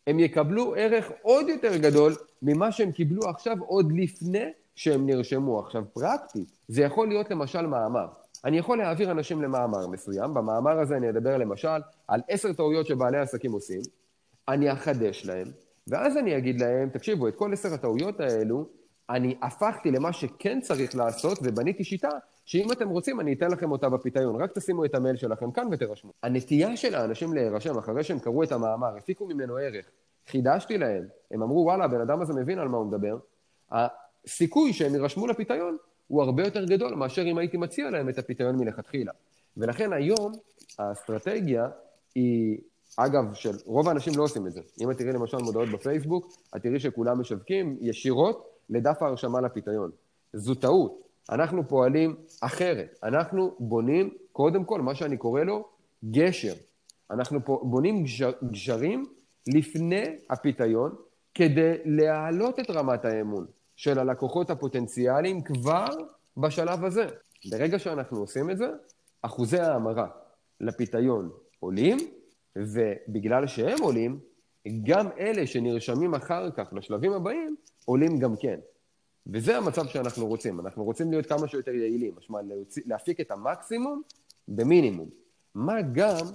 הם יקבלו ערך עוד יותר גדול ממה שהם קיבלו עכשיו עוד לפני שהם נרשמו. עכשיו, פרקטית, זה יכול להיות למשל מאמר. אני יכול להעביר אנשים למאמר מסוים, במאמר הזה אני אדבר למשל על עשר טעויות שבעלי עסקים עושים, אני אחדש להם, ואז אני אגיד להם, תקשיבו, את כל עשר הטעויות האלו, אני הפכתי למה שכן צריך לעשות, ובניתי שיטה שאם אתם רוצים, אני אתן לכם אותה בפיתיון. רק תשימו את המייל שלכם כאן ותירשמו. הנטייה של האנשים להירשם אחרי שהם קראו את המאמר, הפיקו ממנו ערך, חידשתי להם, הם אמרו, וואלה, הבן אדם הזה מבין על מה הוא מדבר, הסיכוי שהם יירשמו לפיתיון הוא הרבה יותר גדול מאשר אם הייתי מציע להם את הפיתיון מלכתחילה. ולכן היום האסטרטגיה היא, אגב, של רוב האנשים לא עושים את זה. אם את תראי למשל מודעות בפייסבוק, את תראי שכולם משווקים ישירות לדף ההרשמה לפיתיון. זו טעות. אנחנו פועלים אחרת. אנחנו בונים, קודם כל, מה שאני קורא לו גשר. אנחנו בונים גשר, גשרים לפני הפיתיון, כדי להעלות את רמת האמון של הלקוחות הפוטנציאליים כבר בשלב הזה. ברגע שאנחנו עושים את זה, אחוזי ההמרה לפיתיון עולים, ובגלל שהם עולים, גם אלה שנרשמים אחר כך לשלבים הבאים, עולים גם כן. וזה המצב שאנחנו רוצים. אנחנו רוצים להיות כמה שיותר יעילים, משמע להפיק את המקסימום במינימום. מה גם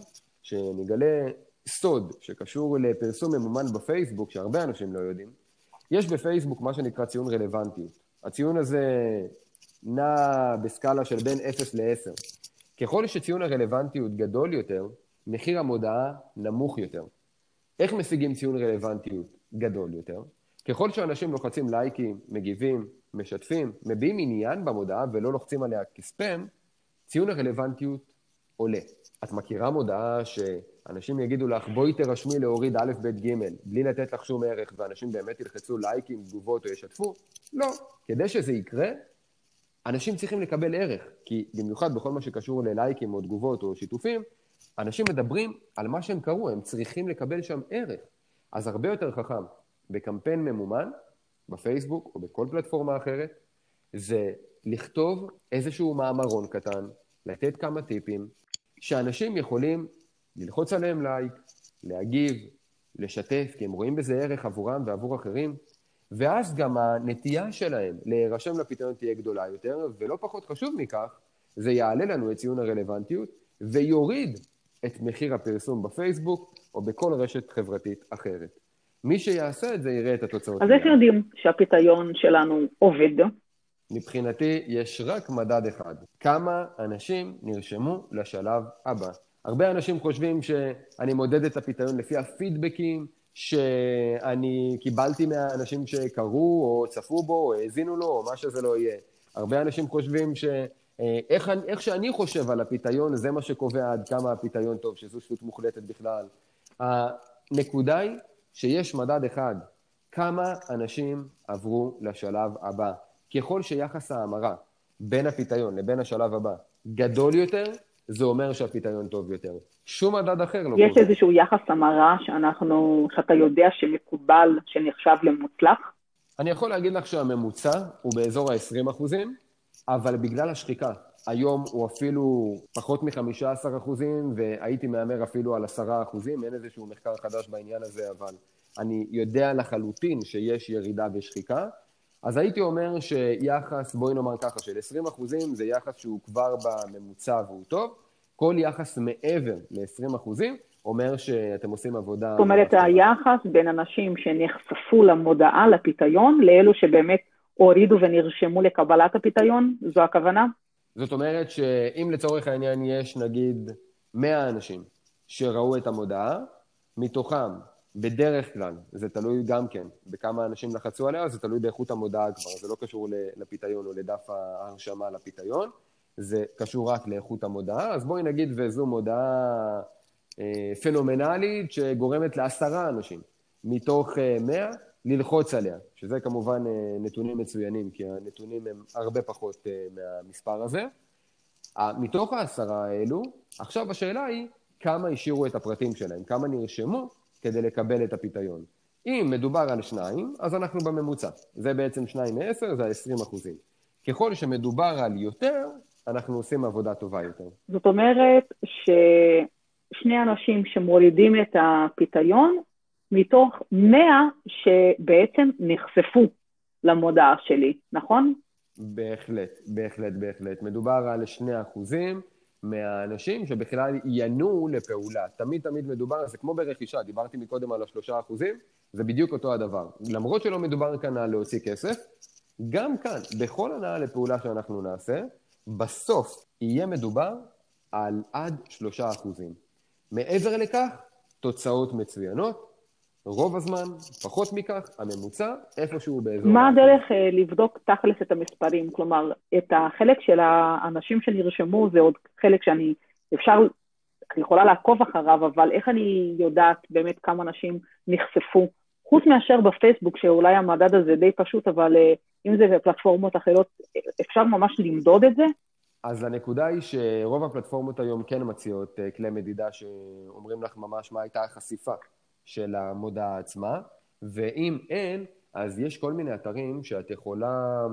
שנגלה סוד שקשור לפרסום ממומן בפייסבוק, שהרבה אנשים לא יודעים, יש בפייסבוק מה שנקרא ציון רלוונטיות. הציון הזה נע בסקאלה של בין 0 ל-10. ככל שציון הרלוונטיות גדול יותר, מחיר המודעה נמוך יותר. איך משיגים ציון רלוונטיות גדול יותר? ככל שאנשים לוחצים לייקים, מגיבים, משתפים, מביעים עניין במודעה ולא לוחצים עליה כספאם, ציון הרלוונטיות עולה. את מכירה מודעה שאנשים יגידו לך, בואי תרשמי להוריד א', ב', ג', בלי לתת לך שום ערך, ואנשים באמת ילחצו לייקים, תגובות או ישתפו? לא. כדי שזה יקרה, אנשים צריכים לקבל ערך, כי במיוחד בכל מה שקשור ללייקים או תגובות או שיתופים, אנשים מדברים על מה שהם קראו, הם צריכים לקבל שם ערך. אז הרבה יותר חכם בקמפיין ממומן, בפייסבוק או בכל פלטפורמה אחרת, זה לכתוב איזשהו מאמרון קטן, לתת כמה טיפים, שאנשים יכולים ללחוץ עליהם לייק, להגיב, לשתף, כי הם רואים בזה ערך עבורם ועבור אחרים, ואז גם הנטייה שלהם להירשם לפיתיון תהיה גדולה יותר, ולא פחות חשוב מכך, זה יעלה לנו את ציון הרלוונטיות ויוריד את מחיר הפרסום בפייסבוק או בכל רשת חברתית אחרת. מי שיעשה את זה יראה את התוצאות. אז איך יודעים שהפיתיון שלנו עובד? מבחינתי יש רק מדד אחד, כמה אנשים נרשמו לשלב הבא. הרבה אנשים חושבים שאני מודד את הפיתיון לפי הפידבקים שאני קיבלתי מהאנשים שקראו או צפו בו או האזינו לו או מה שזה לא יהיה. הרבה אנשים חושבים ש... אה, איך, איך שאני חושב על הפיתיון, זה מה שקובע עד כמה הפיתיון טוב, שזו שטות מוחלטת בכלל. הנקודה היא שיש מדד אחד, כמה אנשים עברו לשלב הבא. ככל שיחס ההמרה בין הפיתיון לבין השלב הבא גדול יותר, זה אומר שהפיתיון טוב יותר. שום מדד אחר לא קורה. יש איזשהו יחס המרה שאנחנו, שאתה יודע שמקובל, שנחשב למוצלח? אני יכול להגיד לך שהממוצע הוא באזור ה-20 אחוזים, אבל בגלל השחיקה. היום הוא אפילו פחות מ-15 אחוזים, והייתי מהמר אפילו על 10 אחוזים, אין איזשהו מחקר חדש בעניין הזה, אבל אני יודע לחלוטין שיש ירידה ושחיקה. אז הייתי אומר שיחס, בואי נאמר ככה, של 20 אחוזים זה יחס שהוא כבר בממוצע והוא טוב. כל יחס מעבר ל-20 אחוזים אומר שאתם עושים עבודה... זאת אומרת, היחס בין אנשים שנחשפו למודעה, לפיתיון, לאלו שבאמת הורידו ונרשמו לקבלת הפיתיון, זו הכוונה? זאת אומרת שאם לצורך העניין יש נגיד 100 אנשים שראו את המודעה, מתוכם בדרך כלל, זה תלוי גם כן בכמה אנשים לחצו עליה, זה תלוי באיכות המודעה כבר, זה לא קשור לפיתיון או לדף ההרשמה לפיתיון, זה קשור רק לאיכות המודעה, אז בואי נגיד וזו מודעה אה, פנומנלית שגורמת לעשרה אנשים מתוך אה, מאה ללחוץ עליה, שזה כמובן אה, נתונים מצוינים, כי הנתונים הם הרבה פחות אה, מהמספר הזה. מתוך העשרה האלו, עכשיו השאלה היא כמה השאירו את הפרטים שלהם, כמה נרשמו כדי לקבל את הפיתיון. אם מדובר על שניים, אז אנחנו בממוצע. זה בעצם שניים מעשר, זה ה-20 אחוזים. ככל שמדובר על יותר, אנחנו עושים עבודה טובה יותר. זאת אומרת ששני אנשים שמורידים את הפיתיון, מתוך 100 שבעצם נחשפו למודעה שלי, נכון? בהחלט, בהחלט, בהחלט. מדובר על 2 אחוזים מהאנשים שבכלל ינועו לפעולה. תמיד תמיד מדובר, זה כמו ברכישה, דיברתי מקודם על השלושה אחוזים, זה בדיוק אותו הדבר. למרות שלא מדובר כאן על להוציא כסף, גם כאן, בכל הנעה לפעולה שאנחנו נעשה, בסוף יהיה מדובר על עד שלושה אחוזים. מעבר לכך, תוצאות מצוינות, רוב הזמן, פחות מכך, הממוצע, איפשהו באזור... מה הדרך uh, לבדוק תכלס את המספרים? כלומר, את החלק של האנשים שנרשמו זה עוד חלק שאני, אפשר, אני יכולה לעקוב אחריו, אבל איך אני יודעת באמת כמה אנשים נחשפו? חוץ מאשר בפייסבוק, שאולי המדד הזה די פשוט, אבל uh, אם זה בפלטפורמות אחרות, אפשר ממש למדוד את זה? אז הנקודה היא שרוב הפלטפורמות היום כן מציעות uh, כלי מדידה שאומרים לך ממש מה הייתה החשיפה. של המודעה עצמה, ואם אין, אז יש כל מיני אתרים שאת יכולה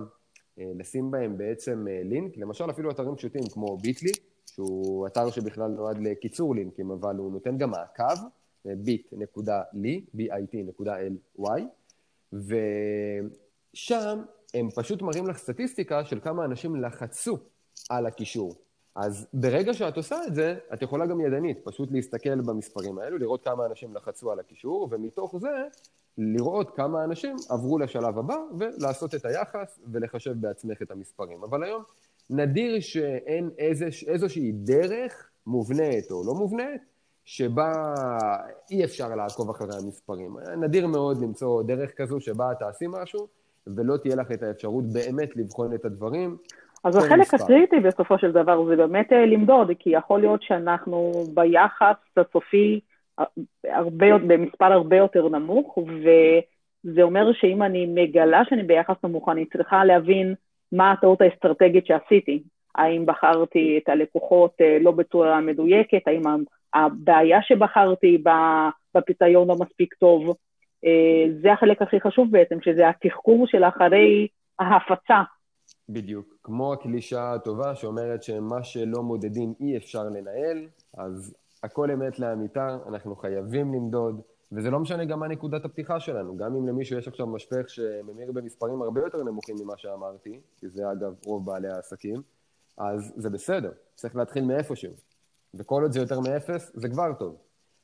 אה, לשים בהם בעצם אה, לינק, למשל אפילו אתרים פשוטים כמו ביטלי, שהוא אתר שבכלל נועד לקיצור לינקים, אבל הוא נותן גם מעקב, bit.ly, bit.ly, ושם הם פשוט מראים לך סטטיסטיקה של כמה אנשים לחצו על הקישור. אז ברגע שאת עושה את זה, את יכולה גם ידנית, פשוט להסתכל במספרים האלו, לראות כמה אנשים לחצו על הקישור, ומתוך זה לראות כמה אנשים עברו לשלב הבא, ולעשות את היחס ולחשב בעצמך את המספרים. אבל היום נדיר שאין איזוש, איזושהי דרך מובנית או לא מובנית, שבה אי אפשר לעקוב אחרי המספרים. נדיר מאוד למצוא דרך כזו שבה תעשי משהו, ולא תהיה לך את האפשרות באמת לבחון את הדברים. אז החלק מספר. הקריטי בסופו של דבר זה באמת אה, למדוד, כי יכול להיות שאנחנו ביחס הסופי אה, הרבה, במספר הרבה יותר נמוך, וזה אומר שאם אני מגלה שאני ביחס נמוך, אני צריכה להבין מה הטעות האסטרטגית שעשיתי. האם בחרתי את הלקוחות אה, לא בצורה מדויקת, האם הבעיה שבחרתי בפיתיון לא מספיק טוב. זה החלק הכי חשוב בעצם, שזה התחקור של אחרי ההפצה בדיוק. כמו הקלישה הטובה שאומרת שמה שלא מודדים אי אפשר לנהל, אז הכל אמת לאמיתה, אנחנו חייבים למדוד, וזה לא משנה גם מה נקודת הפתיחה שלנו. גם אם למישהו יש עכשיו משפך שממיר במספרים הרבה יותר נמוכים ממה שאמרתי, כי זה אגב רוב בעלי העסקים, אז זה בסדר, צריך להתחיל מאיפשהו. וכל עוד זה יותר מאפס, זה כבר טוב.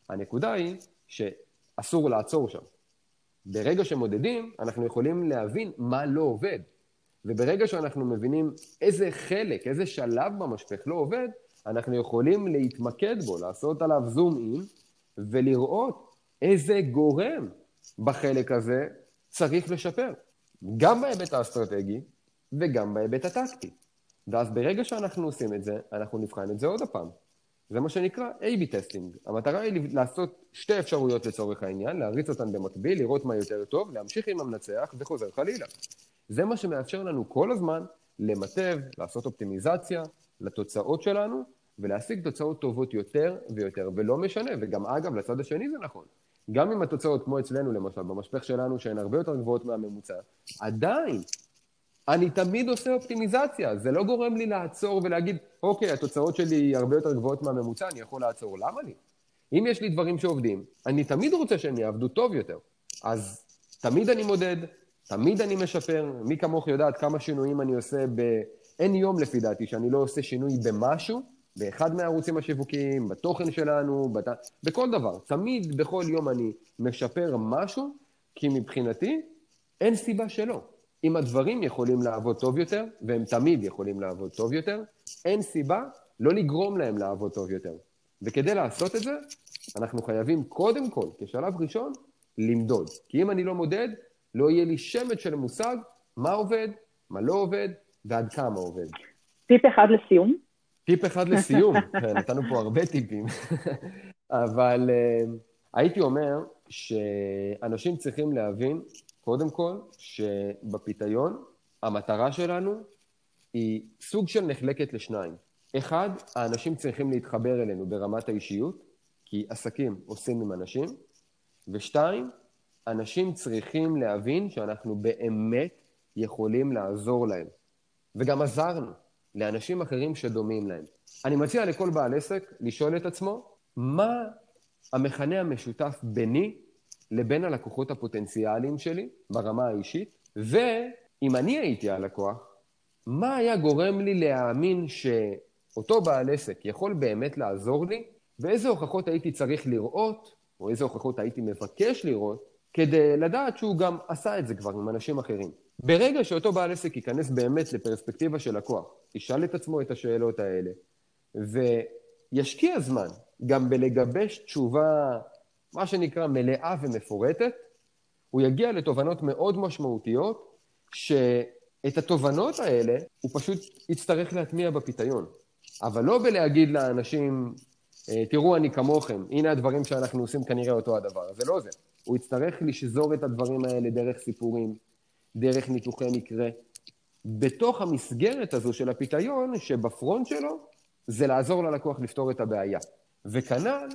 הנקודה היא שאסור לעצור שם. ברגע שמודדים, אנחנו יכולים להבין מה לא עובד. וברגע שאנחנו מבינים איזה חלק, איזה שלב במשפך לא עובד, אנחנו יכולים להתמקד בו, לעשות עליו zoom in, ולראות איזה גורם בחלק הזה צריך לשפר. גם בהיבט האסטרטגי וגם בהיבט הטקטי. ואז ברגע שאנחנו עושים את זה, אנחנו נבחן את זה עוד הפעם. זה מה שנקרא A-B testing. המטרה היא לעשות שתי אפשרויות לצורך העניין, להריץ אותן במקביל, לראות מה יותר טוב, להמשיך עם המנצח וחוזר חלילה. זה מה שמאפשר לנו כל הזמן למטב, לעשות אופטימיזציה לתוצאות שלנו, ולהשיג תוצאות טובות יותר ויותר, ולא משנה, וגם אגב, לצד השני זה נכון. גם אם התוצאות, כמו אצלנו למשל, במשפך שלנו, שהן הרבה יותר גבוהות מהממוצע, עדיין אני תמיד עושה אופטימיזציה, זה לא גורם לי לעצור ולהגיד, אוקיי, התוצאות שלי הרבה יותר גבוהות מהממוצע, אני יכול לעצור. למה לי? אם יש לי דברים שעובדים, אני תמיד רוצה שהם יעבדו טוב יותר. אז תמיד אני מודד, תמיד אני משפר. מי כמוך יודעת כמה שינויים אני עושה ב... אין יום לפי דעתי שאני לא עושה שינוי במשהו, באחד מהערוצים השיווקיים, בתוכן שלנו, בת... בכל דבר. תמיד, בכל יום אני משפר משהו, כי מבחינתי אין סיבה שלא. אם הדברים יכולים לעבוד טוב יותר, והם תמיד יכולים לעבוד טוב יותר, אין סיבה לא לגרום להם לעבוד טוב יותר. וכדי לעשות את זה, אנחנו חייבים קודם כל, כשלב ראשון, למדוד. כי אם אני לא מודד, לא יהיה לי שמץ של מושג מה עובד, מה לא עובד, ועד כמה עובד. טיפ אחד לסיום. טיפ אחד לסיום, כן, נתנו פה הרבה טיפים, אבל uh, הייתי אומר שאנשים צריכים להבין קודם כל, שבפיתיון המטרה שלנו היא סוג של נחלקת לשניים. אחד, האנשים צריכים להתחבר אלינו ברמת האישיות, כי עסקים עושים עם אנשים, ושתיים, אנשים צריכים להבין שאנחנו באמת יכולים לעזור להם. וגם עזרנו לאנשים אחרים שדומים להם. אני מציע לכל בעל עסק לשאול את עצמו, מה המכנה המשותף ביני לבין הלקוחות הפוטנציאליים שלי ברמה האישית, ואם אני הייתי הלקוח, מה היה גורם לי להאמין שאותו בעל עסק יכול באמת לעזור לי, ואיזה הוכחות הייתי צריך לראות, או איזה הוכחות הייתי מבקש לראות, כדי לדעת שהוא גם עשה את זה כבר עם אנשים אחרים. ברגע שאותו בעל עסק ייכנס באמת לפרספקטיבה של לקוח, ישאל את עצמו את השאלות האלה, וישקיע זמן גם בלגבש תשובה מה שנקרא מלאה ומפורטת, הוא יגיע לתובנות מאוד משמעותיות, שאת התובנות האלה הוא פשוט יצטרך להטמיע בפיתיון. אבל לא בלהגיד לאנשים, אה, תראו, אני כמוכם, הנה הדברים שאנחנו עושים כנראה אותו הדבר. זה לא זה. הוא יצטרך לשזור את הדברים האלה דרך סיפורים, דרך ניתוחי מקרה, בתוך המסגרת הזו של הפיתיון, שבפרונט שלו זה לעזור ללקוח לפתור את הבעיה. וכנ"ל,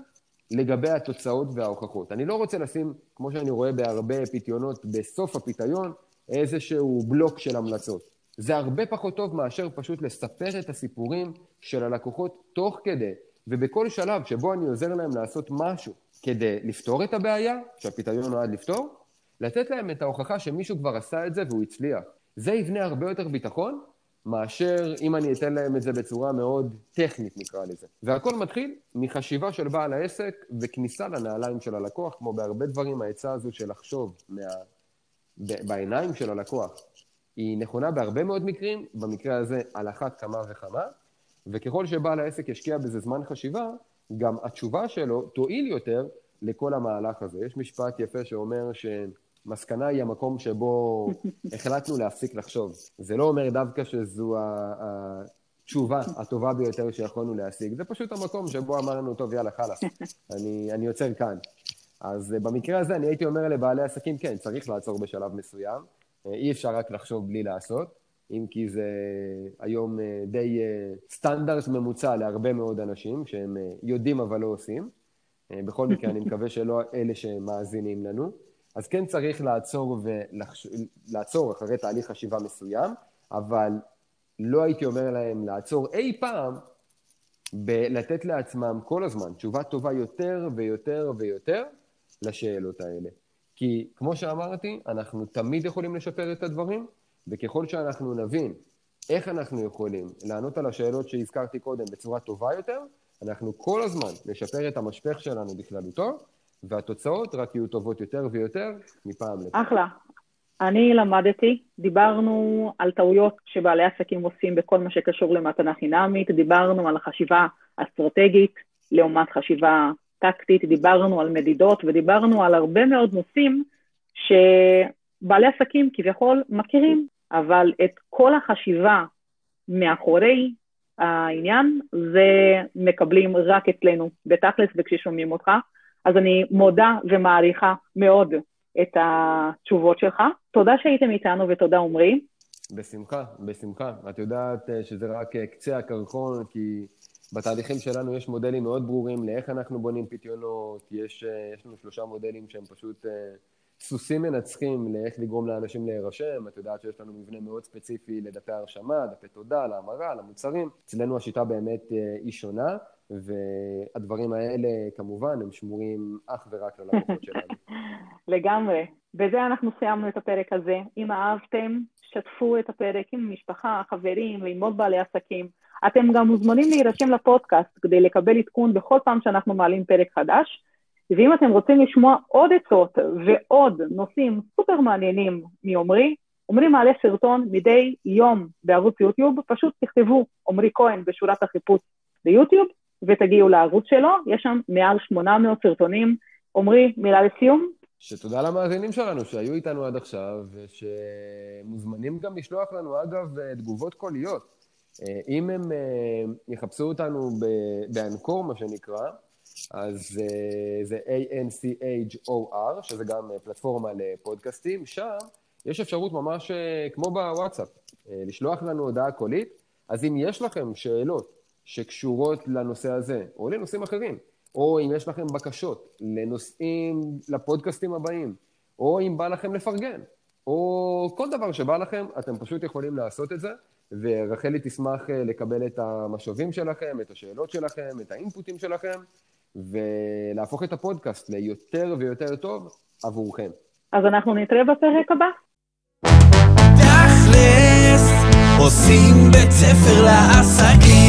לגבי התוצאות וההוכחות. אני לא רוצה לשים, כמו שאני רואה בהרבה פיתיונות, בסוף הפיתיון, איזשהו בלוק של המלצות. זה הרבה פחות טוב מאשר פשוט לספר את הסיפורים של הלקוחות תוך כדי, ובכל שלב שבו אני עוזר להם לעשות משהו כדי לפתור את הבעיה, שהפיתיון נועד לפתור, לתת להם את ההוכחה שמישהו כבר עשה את זה והוא הצליח. זה יבנה הרבה יותר ביטחון מאשר אם אני אתן להם את זה בצורה מאוד טכנית, נקרא לזה. והכל מתחיל מחשיבה של בעל העסק וכניסה לנעליים של הלקוח, כמו בהרבה דברים, העצה הזו של לחשוב מה... בעיניים של הלקוח, היא נכונה בהרבה מאוד מקרים, במקרה הזה על אחת כמה וכמה, וככל שבעל העסק ישקיע בזה זמן חשיבה, גם התשובה שלו תועיל יותר לכל המהלך הזה. יש משפט יפה שאומר ש... מסקנה היא המקום שבו החלטנו להפסיק לחשוב. זה לא אומר דווקא שזו התשובה הטובה ביותר שיכולנו להשיג, זה פשוט המקום שבו אמרנו, טוב, יאללה, חלאס, אני, אני עוצר כאן. אז אה, במקרה הזה אני הייתי אומר לבעלי עסקים, כן, צריך לעצור בשלב מסוים, אה, אי אפשר רק לחשוב בלי לעשות, אם כי זה היום אה, די סטנדרט ממוצע להרבה מאוד אנשים, שהם יודעים אבל לא עושים. בכל מקרה, אני מקווה שלא אלה שמאזינים לנו. אז כן צריך לעצור, ולחש... לעצור אחרי תהליך חשיבה מסוים, אבל לא הייתי אומר להם לעצור אי פעם בלתת לעצמם כל הזמן תשובה טובה יותר ויותר ויותר לשאלות האלה. כי כמו שאמרתי, אנחנו תמיד יכולים לשפר את הדברים, וככל שאנחנו נבין איך אנחנו יכולים לענות על השאלות שהזכרתי קודם בצורה טובה יותר, אנחנו כל הזמן נשפר את המשפך שלנו בכללותו, והתוצאות רק יהיו טובות יותר ויותר מפעם לפעם. אחלה. אני למדתי, דיברנו על טעויות שבעלי עסקים עושים בכל מה שקשור למתנה חינמית, דיברנו על החשיבה אסטרטגית לעומת חשיבה טקטית, דיברנו על מדידות ודיברנו על הרבה מאוד נושאים שבעלי עסקים כביכול מכירים, אבל את כל החשיבה מאחורי העניין, זה מקבלים רק אצלנו, בתכלס וכששומעים אותך. אז אני מודה ומעריכה מאוד את התשובות שלך. תודה שהייתם איתנו ותודה עמרי. בשמחה, בשמחה. את יודעת אה, שזה רק אה, קצה הקרחון, כי בתהליכים שלנו יש מודלים מאוד ברורים לאיך אנחנו בונים פיתיונות, יש, אה, יש לנו שלושה מודלים שהם פשוט סוסים מנצחים לאיך לגרום לאנשים להירשם. את יודעת שיש לנו מבנה מאוד ספציפי לדפי הרשמה, דפי תודה, להמרה, למוצרים. אצלנו השיטה באמת היא שונה. והדברים האלה, כמובן, הם שמורים אך ורק ללקוחות שלנו. לגמרי. בזה אנחנו סיימנו את הפרק הזה. אם אהבתם, שתפו את הפרק עם משפחה, חברים, ללמוד בעלי עסקים. אתם גם מוזמנים להירשם לפודקאסט כדי לקבל עדכון בכל פעם שאנחנו מעלים פרק חדש. ואם אתם רוצים לשמוע עוד עצות ועוד נושאים סופר מעניינים מעומרי, עמרי מעלה סרטון מדי יום בערוץ יוטיוב, פשוט תכתבו עמרי כהן בשורת החיפוש ביוטיוב, ותגיעו לערוץ שלו, יש שם מעל 800 סרטונים. עמרי, מילה לסיום? שתודה למאזינים שלנו שהיו איתנו עד עכשיו, ושמוזמנים גם לשלוח לנו, אגב, תגובות קוליות. אה, אם הם אה, יחפשו אותנו באנקור, מה שנקרא, אז אה, זה A-N-C-H-O-R, שזה גם פלטפורמה לפודקאסטים, שם יש אפשרות ממש כמו בוואטסאפ, לשלוח לנו הודעה קולית. אז אם יש לכם שאלות שקשורות לנושא הזה, או לנושאים אחרים, או אם יש לכם בקשות לנושאים, לפודקאסטים הבאים, או אם בא לכם לפרגן, או כל דבר שבא לכם, אתם פשוט יכולים לעשות את זה, ורחלי תשמח אה, לקבל את המשובים שלכם, את השאלות שלכם, את האינפוטים שלכם, ולהפוך את הפודקאסט ליותר ויותר טוב עבורכם. אז אנחנו נתראה בפרק הבא. תכלס, עושים בית ספר לעסקים